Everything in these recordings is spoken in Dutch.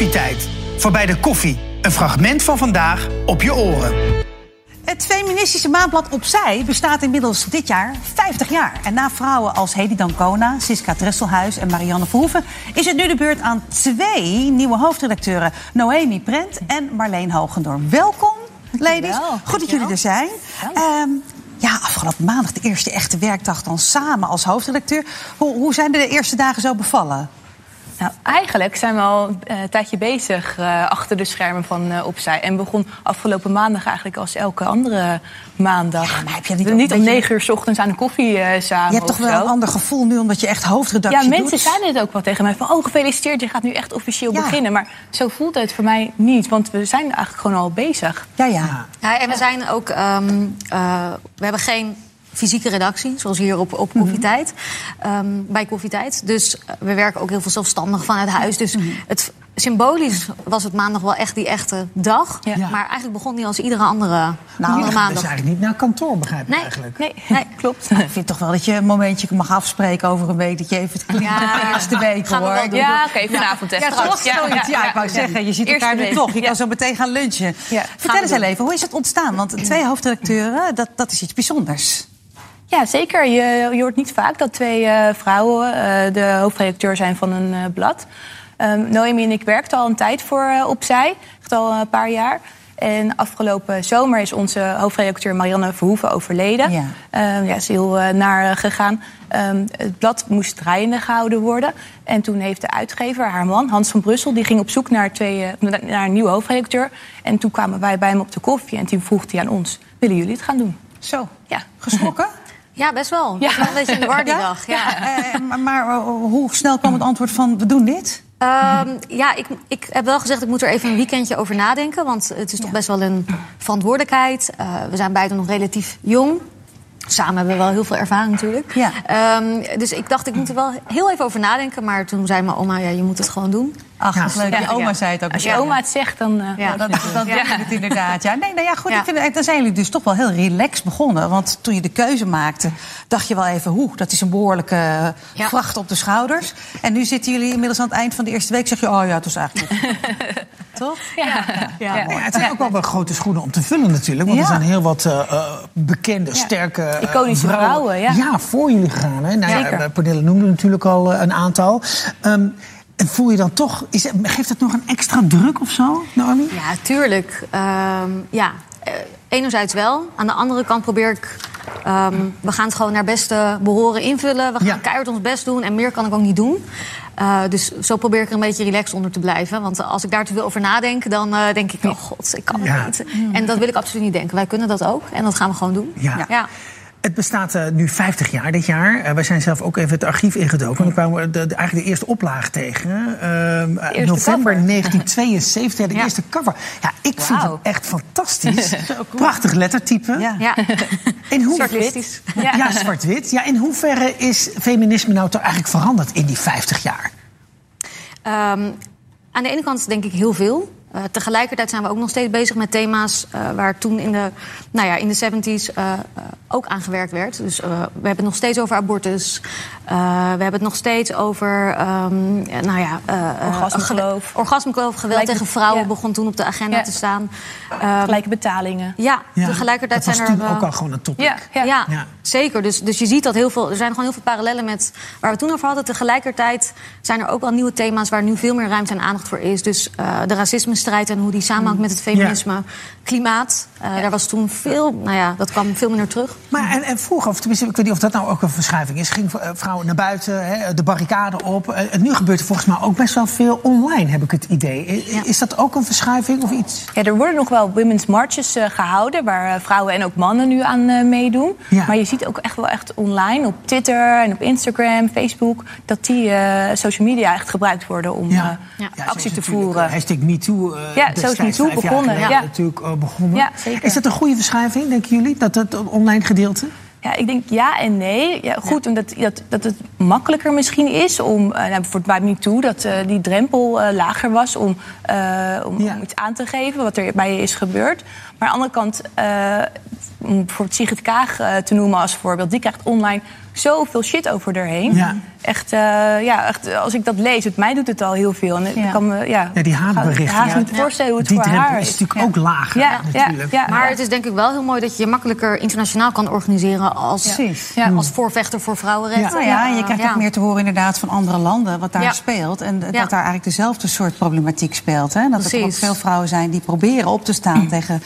Koffietijd. Voorbij de koffie. Een fragment van vandaag op je oren. Het feministische maandblad Opzij bestaat inmiddels dit jaar 50 jaar. En na vrouwen als Hedy Dancona, Siska Dresselhuis en Marianne Verhoeven... is het nu de beurt aan twee nieuwe hoofdredacteuren. Noemi Prent en Marleen Hogendoorn. Welkom, ladies. Goed dat jullie er zijn. Ehm, ja, afgelopen maandag de eerste echte werkdag dan samen als hoofdredacteur. Hoe, hoe zijn de eerste dagen zo bevallen? Nou, eigenlijk zijn we al eh, een tijdje bezig eh, achter de schermen van eh, Opzij. En begon afgelopen maandag eigenlijk als elke andere maandag. Ja, maar heb je niet niet, om negen uur 's ochtends aan de koffie eh, samen Je hebt toch wel zo. een ander gevoel nu omdat je echt hoofdredactie Ja, mensen doet? zeiden het ook wel tegen mij. Van, oh, gefeliciteerd, je gaat nu echt officieel Ja. beginnen. Maar zo voelt het voor mij niet. Want we zijn eigenlijk gewoon al bezig. Ja, ja. Ja, en we zijn ook. ehm, eh, we hebben geen fysieke redactie, zoals hier op, op Koffietijd. ehm, bij Koffietijd. Dus eh, we werken ook heel veel zelfstandig vanuit huis. Dus het, symbolisch was het maandag wel echt die echte dag. Ja. Maar eigenlijk begon die als iedere andere, Nou, andere Dus maandag. eigenlijk niet naar kantoor, begrijp ik Nee. eigenlijk. Nee, Nee. klopt. Ik vind toch wel dat je een momentje mag afspreken over een week. Dat je even het Ja, de eerste week we hoor. doen. Ja, oké, vanavond echt. Ja, toch? Zoiets. Ja, ik wou zeggen, je ziet Eerste elkaar nu toch. Je Ja. kan zo meteen gaan lunchen. Ja, Vertel eens even, hoe is het ontstaan? Want twee hoofdredacteuren, dat, dat is iets bijzonders. Ja, zeker. Je, je hoort niet vaak dat twee eh, vrouwen eh, de hoofdredacteur zijn van een eh, blad. Ehm, Noemi en ik werkten al een tijd voor Opzij, echt al een paar jaar. En afgelopen zomer is onze hoofdredacteur Marianne Verhoeven overleden. Ja. Ehm, ja, is heel naar gegaan. Ehm, het blad moest draaiende gehouden worden. En toen heeft de uitgever, haar man, Hans van Brussel... die ging op zoek naar, twee, naar een nieuwe hoofdredacteur. En toen kwamen wij bij hem op de koffie. En toen vroeg hij aan ons, willen jullie het gaan doen? Zo, Ja. geschrokken? Ja, best wel. Ja. Wel een beetje in de war die Ja? dag. Ja. Eh, maar maar eh, hoe snel kwam het antwoord van, we doen dit? Ehm, ja, ik, ik heb wel gezegd, ik moet er even een weekendje over nadenken. Want het is toch best wel een verantwoordelijkheid. Eh, we zijn beiden nog relatief jong. Samen hebben we wel heel veel ervaring natuurlijk. Ja. Ehm, dus ik dacht, ik moet er wel heel even over nadenken. Maar toen zei mijn oma, ja, je moet het gewoon doen. Ach, dat is leuk. Ja, oma ja. zei het ook. Als je oma het zegt, dan... eh, Ja. Dat, dat, Ja. het inderdaad. Ja. Nee, nou ja, goed. Ja. Ik vind, het- dan zijn jullie dus toch wel heel relaxed begonnen. Want toen je de keuze maakte, dacht je wel even... hoe, dat is een behoorlijke eh, Ja. vracht op de schouders. En nu zitten jullie inmiddels aan het eind van de eerste week... zeg je, oh ja, het was eigenlijk goed. Toch? Ja. Ja. Ja. Ja, het zijn ook wel wel grote schoenen om te vullen natuurlijk. Want Ja. er zijn heel wat eh, eh, bekende, sterke... eh, Iconische vrouwen, ja. voor jullie gegaan. Hè? Nou, ja, eh, Pernille noemde natuurlijk al eh, een aantal. Ehm, en voel je dan toch... Is, geeft dat nog een extra druk of zo, Naomi? Ja, tuurlijk. Ehm, ja, eh, enerzijds wel. Aan de andere kant probeer ik... ehm, we gaan het gewoon naar beste behoren invullen. We gaan Ja. keihard ons best doen. En meer kan ik ook niet doen. Eh, dus zo probeer ik er een beetje relaxed onder te blijven. Want als ik daar te veel over nadenk, dan eh, denk ik... oh god, ik kan het Ja. niet. En dat wil ik absoluut niet denken. Wij kunnen dat ook. En dat gaan we gewoon doen. Ja. ja. Het bestaat eh, nu 50 jaar dit jaar. Eh, wij zijn zelf ook even het archief ingedoken. En dan kwamen we de, de- eigenlijk de eerste oplaag tegen. Ehm, eerste november cover. 1972, ja, de Ja. eerste cover. Ja, ik vind het echt fantastisch. Prachtig lettertype. Ja. Ja. In hoe... Zwart-wit. Ja, Ja. zwart-wit. Ja, in hoeverre is feminisme nou toch eigenlijk veranderd in die 50 jaar? Ehm, aan de ene kant denk ik heel veel. Eh, tegelijkertijd zijn we ook nog steeds bezig met thema's eh, waar toen in de, nou ja, in de 70s eh, ook aan gewerkt werd. Dus eh, we hebben het nog steeds over abortus. Eh, we hebben het nog steeds over ehm, ja, nou ja, Orgasmekloof. ge- Orgasmekloof, geweld Gelijke- tegen vrouwen ja. begon toen op de agenda Ja. te staan. Ehm, Gelijke betalingen. ja, Ja, tegelijkertijd dat was zijn er. toen ook al gewoon een topic. Ja, ja. ja, Ja. zeker. Dus, dus je ziet dat heel veel. Er zijn gewoon heel veel parallellen met waar we toen over hadden. Tegelijkertijd zijn er ook wel nieuwe thema's waar nu veel meer ruimte en aandacht voor is. Dus eh, de en hoe die samenhangt met het feminisme. Klimaat. eh, Daar was toen veel. Nou ja, dat kwam veel minder terug. Maar en, en vroeger, of tenminste, ik weet niet of dat nou ook een verschuiving is, gingen eh, vrouwen naar buiten, hè, de barricade op. Eh, En nu gebeurt er volgens mij ook best wel veel online, heb ik het idee. Ja. Is dat ook een verschuiving of iets? Ja, er worden nog wel women's marches eh, gehouden... waar eh, vrouwen en ook mannen nu aan eh, meedoen. Ja. Maar je ziet ook echt wel echt online, op Twitter en op Instagram, Facebook... dat die eh, social media echt gebruikt worden om eh, Ja. actie is te natuurlijk, voeren. Hashtag MeToo. Eh, Ja, zo is MeToo jaar begonnen, ja. natuurlijk eh, begonnen. Ja, zeker. Is dat een goede verschuiving, denken jullie? Dat het online gedeelte? Ja, ik denk ja en nee. Ja, goed, omdat dat, dat het makkelijker misschien is om, uh, nou, bijvoorbeeld bij MeToo, dat uh, die drempel uh, lager was om, om, Ja. om, iets aan te geven wat er bij je is gebeurd. Maar aan de andere kant, om bijvoorbeeld Sigrid Kaag uh, te noemen als voorbeeld, die krijgt online zoveel shit over erheen. Ja. Echt, eh, ja, echt, als ik dat lees, het, mij doet het al heel veel. En Ja. kan me, ja, Ja, die haatberichten. Ik haast ja, me niet voorstellen hoe het die voor drempel haar is is. natuurlijk ook lager, natuurlijk. ja. Maar het is denk ik wel heel mooi dat je je makkelijker internationaal kan organiseren als, als voorvechter voor vrouwenrechten. Nou ja, en je krijgt ook meer te horen inderdaad van andere landen wat daar Ja. speelt. En dat Ja. daar eigenlijk dezelfde soort problematiek speelt. Hè? Dat er ook veel vrouwen zijn die proberen op te staan tegen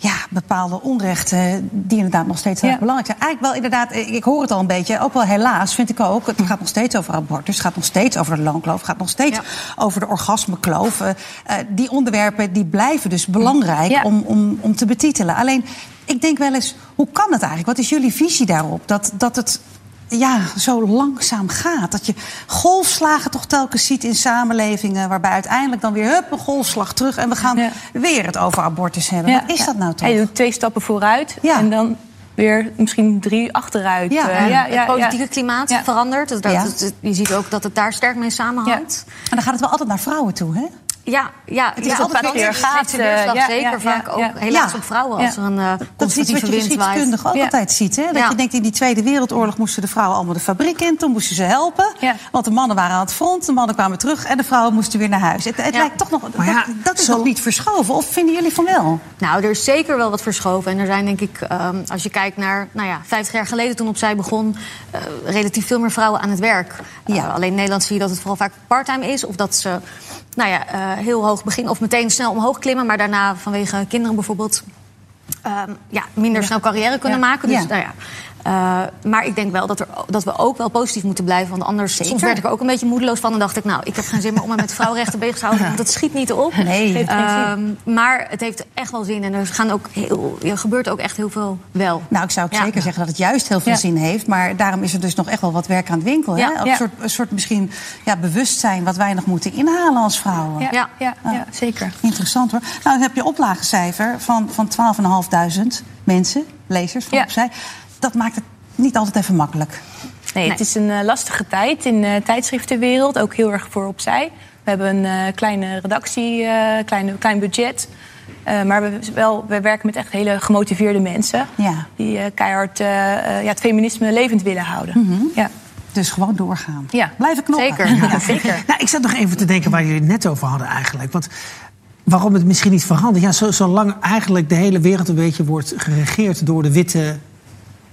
ja, bepaalde onrechten die inderdaad nog steeds heel Ja. belangrijk zijn. Eigenlijk wel inderdaad, ik ik hoor het al een beetje, ook wel helaas vind ik ook. Het gaat nog steeds over abortus, het gaat nog steeds over de loonkloof, het gaat nog steeds Ja. over de orgasmekloof. Eh, eh, die onderwerpen die blijven dus belangrijk Ja. om, om, om te betitelen. Alleen, ik denk wel eens, hoe kan het eigenlijk? Wat is jullie visie daarop? Dat, dat het ja, zo langzaam gaat. Dat je golfslagen toch telkens ziet in samenlevingen... waarbij uiteindelijk dan weer hup, een golfslag terug... en we gaan Ja. weer het over abortus hebben. Ja, Wat is ja. dat nou toch? Hij doet twee stappen vooruit Ja. en dan weer misschien drie achteruit. Ja. Eh, En ja, het politieke ja. klimaat Ja. verandert. Dus dat, Ja. dat- je ziet ook dat het daar sterk mee samenhangt. En dan gaat het wel altijd naar vrouwen toe, hè? Ja, ja, het Ja, is op altijd papier weer gaat, eh, ja, zeker ja, vaak ja, ook ja. helaas Ja. op vrouwen als Ja. er een uh, Dat is iets wat je geschiedkundig ook Ja. altijd ziet. Hè? Dat Ja. je denkt, in die Tweede Wereldoorlog moesten de vrouwen allemaal de fabriek in. Toen moesten ze helpen. Ja. Want de mannen waren aan het front, de mannen kwamen terug... en de vrouwen moesten weer naar huis. Het, het Ja. lijkt toch nog... Ja, dat, dat is zo- nog niet verschoven. Of vinden jullie van wel? Nou, er is zeker wel wat verschoven. En er zijn denk ik, ehm, als je kijkt naar nou ja, 50 jaar geleden toen opzij begon, eh, relatief veel meer vrouwen aan het werk. Eh, Ja. alleen in Nederland zie je dat het vooral vaak parttime is. Of dat ze nou ja, eh, heel hoog beginnen of meteen snel omhoog klimmen. Maar daarna vanwege kinderen bijvoorbeeld ehm, ja, minder snel carrière kunnen Ja. maken. Dus, Ja. nou ja. Eh, maar ik denk wel dat, er, dat we ook wel positief moeten blijven. Want anders Zeker. soms werd ik er ook een beetje moedeloos van. En dacht ik, nou, ik heb geen zin meer om me met vrouwenrechten bezig te houden. Want het schiet niet op. Nee. Ehm, maar het heeft echt wel zin. En er, gaan ook heel, er gebeurt ook echt heel veel wel. Nou, ik zou ook Ja. zeker zeggen dat het juist heel veel Ja. zin heeft. Maar daarom is er dus nog echt wel wat werk aan het winkel. Hè? Ja. Ook Ja. Een, soort, een soort misschien ja, bewustzijn wat wij nog moeten inhalen als vrouwen. Ja, Ja. ja. Ja, zeker. Interessant hoor. Nou, dan heb je oplagecijfer van, van 12.500 mensen, lezers van Ja. opzij. Dat maakt het niet altijd even makkelijk. Nee, het is een eh, lastige tijd in de tijdschriftenwereld. Ook heel erg voor opzij. We hebben een eh, kleine redactie, eh kleine, klein budget. Eh, maar we, wel, we werken met echt hele gemotiveerde mensen. Ja. Die eh, keihard eh, eh, ja, het feminisme levend willen houden. ja. Dus gewoon doorgaan. Ja. Blijven knoppen. Zeker. Ja, zeker. Nou, ik zat nog even te denken waar jullie het net over hadden eigenlijk. Want waarom het misschien niet verandert? Ja, zo- zolang eigenlijk de hele wereld een beetje wordt geregeerd door de witte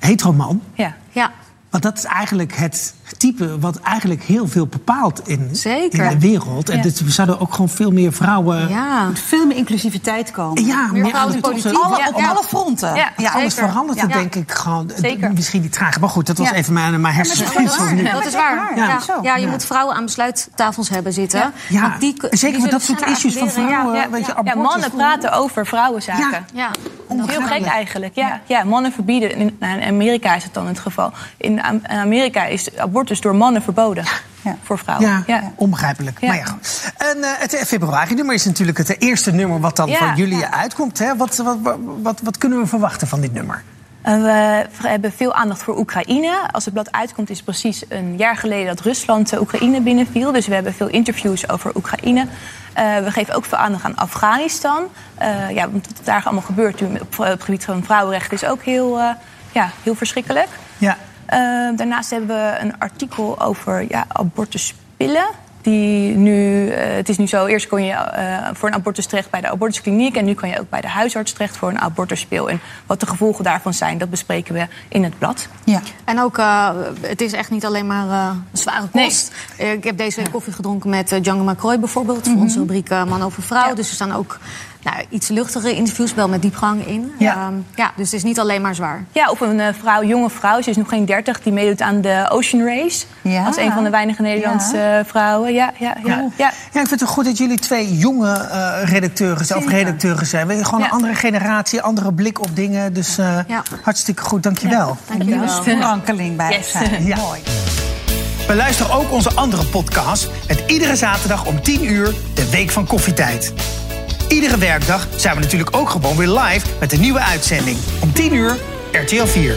heteroman. Ja. Ja, Want dat is eigenlijk het type wat eigenlijk heel veel bepaalt in, Zeker. in de wereld. En Ja. dus we zouden ook gewoon veel meer vrouwen... ja. Er moet veel meer inclusiviteit komen. Ja, Meer vrouwen politiek. Alle, Ja, op ja. alle fronten. Ja, Ja, anders Zeker. verandert denk ik gewoon. Zeker. Misschien niet trager. Maar goed, dat was Ja. even mijn, mijn dat is hersenschiet. waar. nu. Ja, dat is waar. Ja. Ja, zo. Ja, je Ja. moet vrouwen aan besluittafels hebben zitten. Ja. Ja, Want die, die zeker met dat soort issues van vrouwen. weet je, Ja, mannen praten over vrouwenzaken. Ja. Heel gek eigenlijk. Ja, ja, mannen verbieden. In, Amerika is het dan het geval. In Amerika is abortus door mannen verboden. Ja. Voor vrouwen. Ja, Ja. onbegrijpelijk. Maar ja, goed. En eh, het februari-nummer is natuurlijk het eerste nummer wat dan van jullie uitkomt. Hè? Wat, wat, wat, wat, kunnen we verwachten van dit nummer? We hebben veel aandacht voor Oekraïne. Als het blad uitkomt is het precies een jaar geleden dat Rusland eh, Oekraïne binnenviel. Dus we hebben veel interviews over Oekraïne. Eh, we geven ook veel aandacht aan Afghanistan. Eh, ja, want wat daar allemaal gebeurt op, het gebied van vrouwenrechten is ook heel, eh, ja, heel verschrikkelijk. Ja. Eh, daarnaast hebben we een artikel over ja, abortuspillen. Die nu, eh, het is nu zo, eerst kon je eh, voor een abortus terecht bij de abortuskliniek... en nu kan je ook bij de huisarts terecht voor een abortuspil. En wat de gevolgen daarvan zijn, dat bespreken we in het blad. Ja. En ook, eh, het is echt niet alleen maar een zware Nee. kost. Eh, Ik heb deze week koffie gedronken met Django McCroy bijvoorbeeld... voor onze rubriek Man over Vrouw. Mhm. Ja. Dus er staan ook nou, iets luchtige interviews, wel met diepgang in. Ja. Ehm, ja, dus het is niet alleen maar zwaar. Ja, of een eh, vrouw, jonge vrouw, ze is nog geen dertig... die meedoet aan de Ocean Race. Ja. Als een van de weinige Nederlandse eh, vrouwen. Ja, ja, ja, ja. Ja, ik vind het goed dat jullie twee jonge eh, redacteuren zijn, of redacteuren zijn. Weet je, Gewoon Ja. een andere generatie, andere blik op dingen. Dus eh, Ja. hartstikke goed, dankjewel. Dankjewel. Nieuws verankerling bij Yes. zijn. Ja. Mooi. Beluister ook onze andere podcast met iedere zaterdag om 10 uur de Week van Koffietijd. Iedere werkdag zijn we natuurlijk ook gewoon weer live met een nieuwe uitzending. Om 10 uur RTL 4.